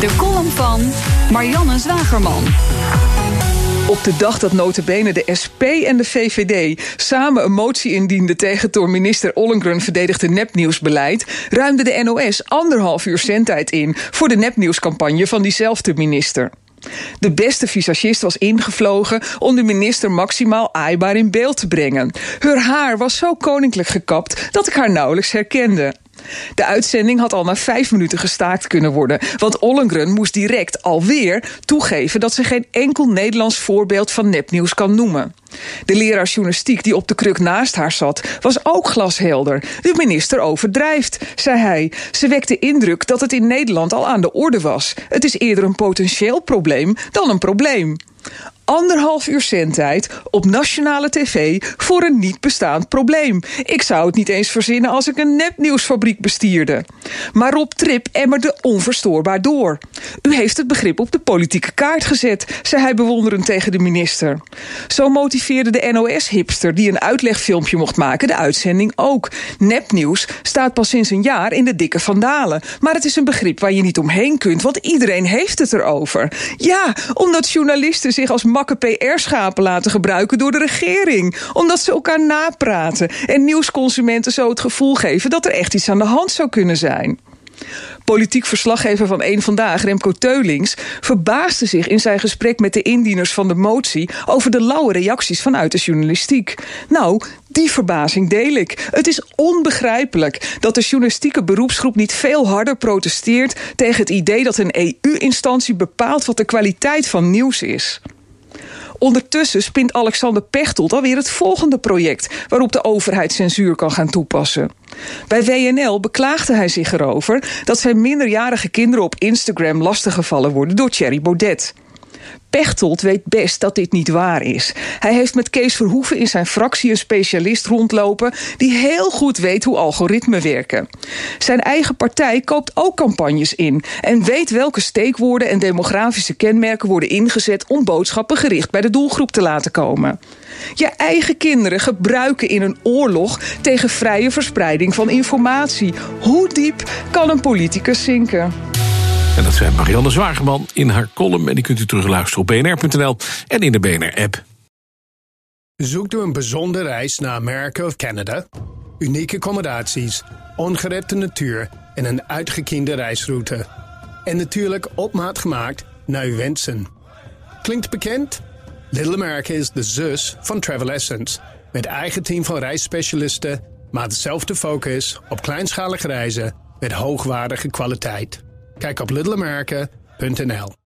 De column van Marianne Zwagerman. Op de dag dat notabene de SP en de VVD samen een motie indienden tegen door minister Ollengren verdedigde nepnieuwsbeleid, ruimde de NOS anderhalf uur zendtijd in voor de nepnieuwscampagne van diezelfde minister. De beste visagist was ingevlogen om de minister maximaal aaibaar in beeld te brengen. Haar haar was zo koninklijk gekapt dat ik haar nauwelijks herkende. De uitzending had al na vijf minuten gestaakt kunnen worden, want Ollengren moest direct alweer toegeven dat ze geen enkel Nederlands voorbeeld van nepnieuws kan noemen. De leraar journalistiek die op de kruk naast haar zat, was ook glashelder. De minister overdrijft, zei hij. Ze wekte indruk dat het in Nederland al aan de orde was. Het is eerder een potentieel probleem dan een probleem anderhalf uur zendtijd op nationale tv voor een niet bestaand probleem. Ik zou het niet eens verzinnen als ik een nepnieuwsfabriek bestierde. Maar Rob Trip emmerde onverstoorbaar door. U heeft het begrip op de politieke kaart gezet, zei hij bewonderend tegen de minister. Zo motiveerde de NOS-hipster die een uitlegfilmpje mocht maken de uitzending ook. Nepnieuws staat pas sinds een jaar in de dikke vandalen. Maar het is een begrip waar je niet omheen kunt, want iedereen heeft het erover. Ja, omdat journalisten zich als PR-schapen laten gebruiken door de regering. Omdat ze elkaar napraten en nieuwsconsumenten zo het gevoel geven dat er echt iets aan de hand zou kunnen zijn. Politiek verslaggever van Eén Vandaag, Remco Teulings, verbaasde zich in zijn gesprek met de indieners van de motie over de lauwe reacties vanuit de journalistiek. Nou, die verbazing deel ik. Het is onbegrijpelijk dat de journalistieke beroepsgroep niet veel harder protesteert tegen het idee dat een EU-instantie bepaalt wat de kwaliteit van nieuws is. Ondertussen spint Alexander Pechtold alweer het volgende project waarop de overheid censuur kan gaan toepassen. Bij WNL beklaagde hij zich erover dat zijn minderjarige kinderen op Instagram lastiggevallen worden door Thierry Baudet. Pechtold weet best dat dit niet waar is. Hij heeft met Kees Verhoeven in zijn fractie een specialist rondlopen die heel goed weet hoe algoritmen werken. Zijn eigen partij koopt ook campagnes in en weet welke steekwoorden en demografische kenmerken worden ingezet om boodschappen gericht bij de doelgroep te laten komen. Je eigen kinderen gebruiken in een oorlog tegen vrije verspreiding van informatie. Hoe diep kan een politicus zinken? En dat zijn Marianne Zwageman in haar column. En die kunt u terugluisteren op bnr.nl en in de BNR-app. Zoekt u een bijzondere reis naar Amerika of Canada? Unieke accommodaties, ongerepte natuur en een uitgekiende reisroute. En natuurlijk op maat gemaakt naar uw wensen. Klinkt bekend? Little America is de zus van Travel Essence. Met eigen team van reisspecialisten, maar dezelfde focus op kleinschalige reizen met hoogwaardige kwaliteit. Kijk op littleamerica.nl.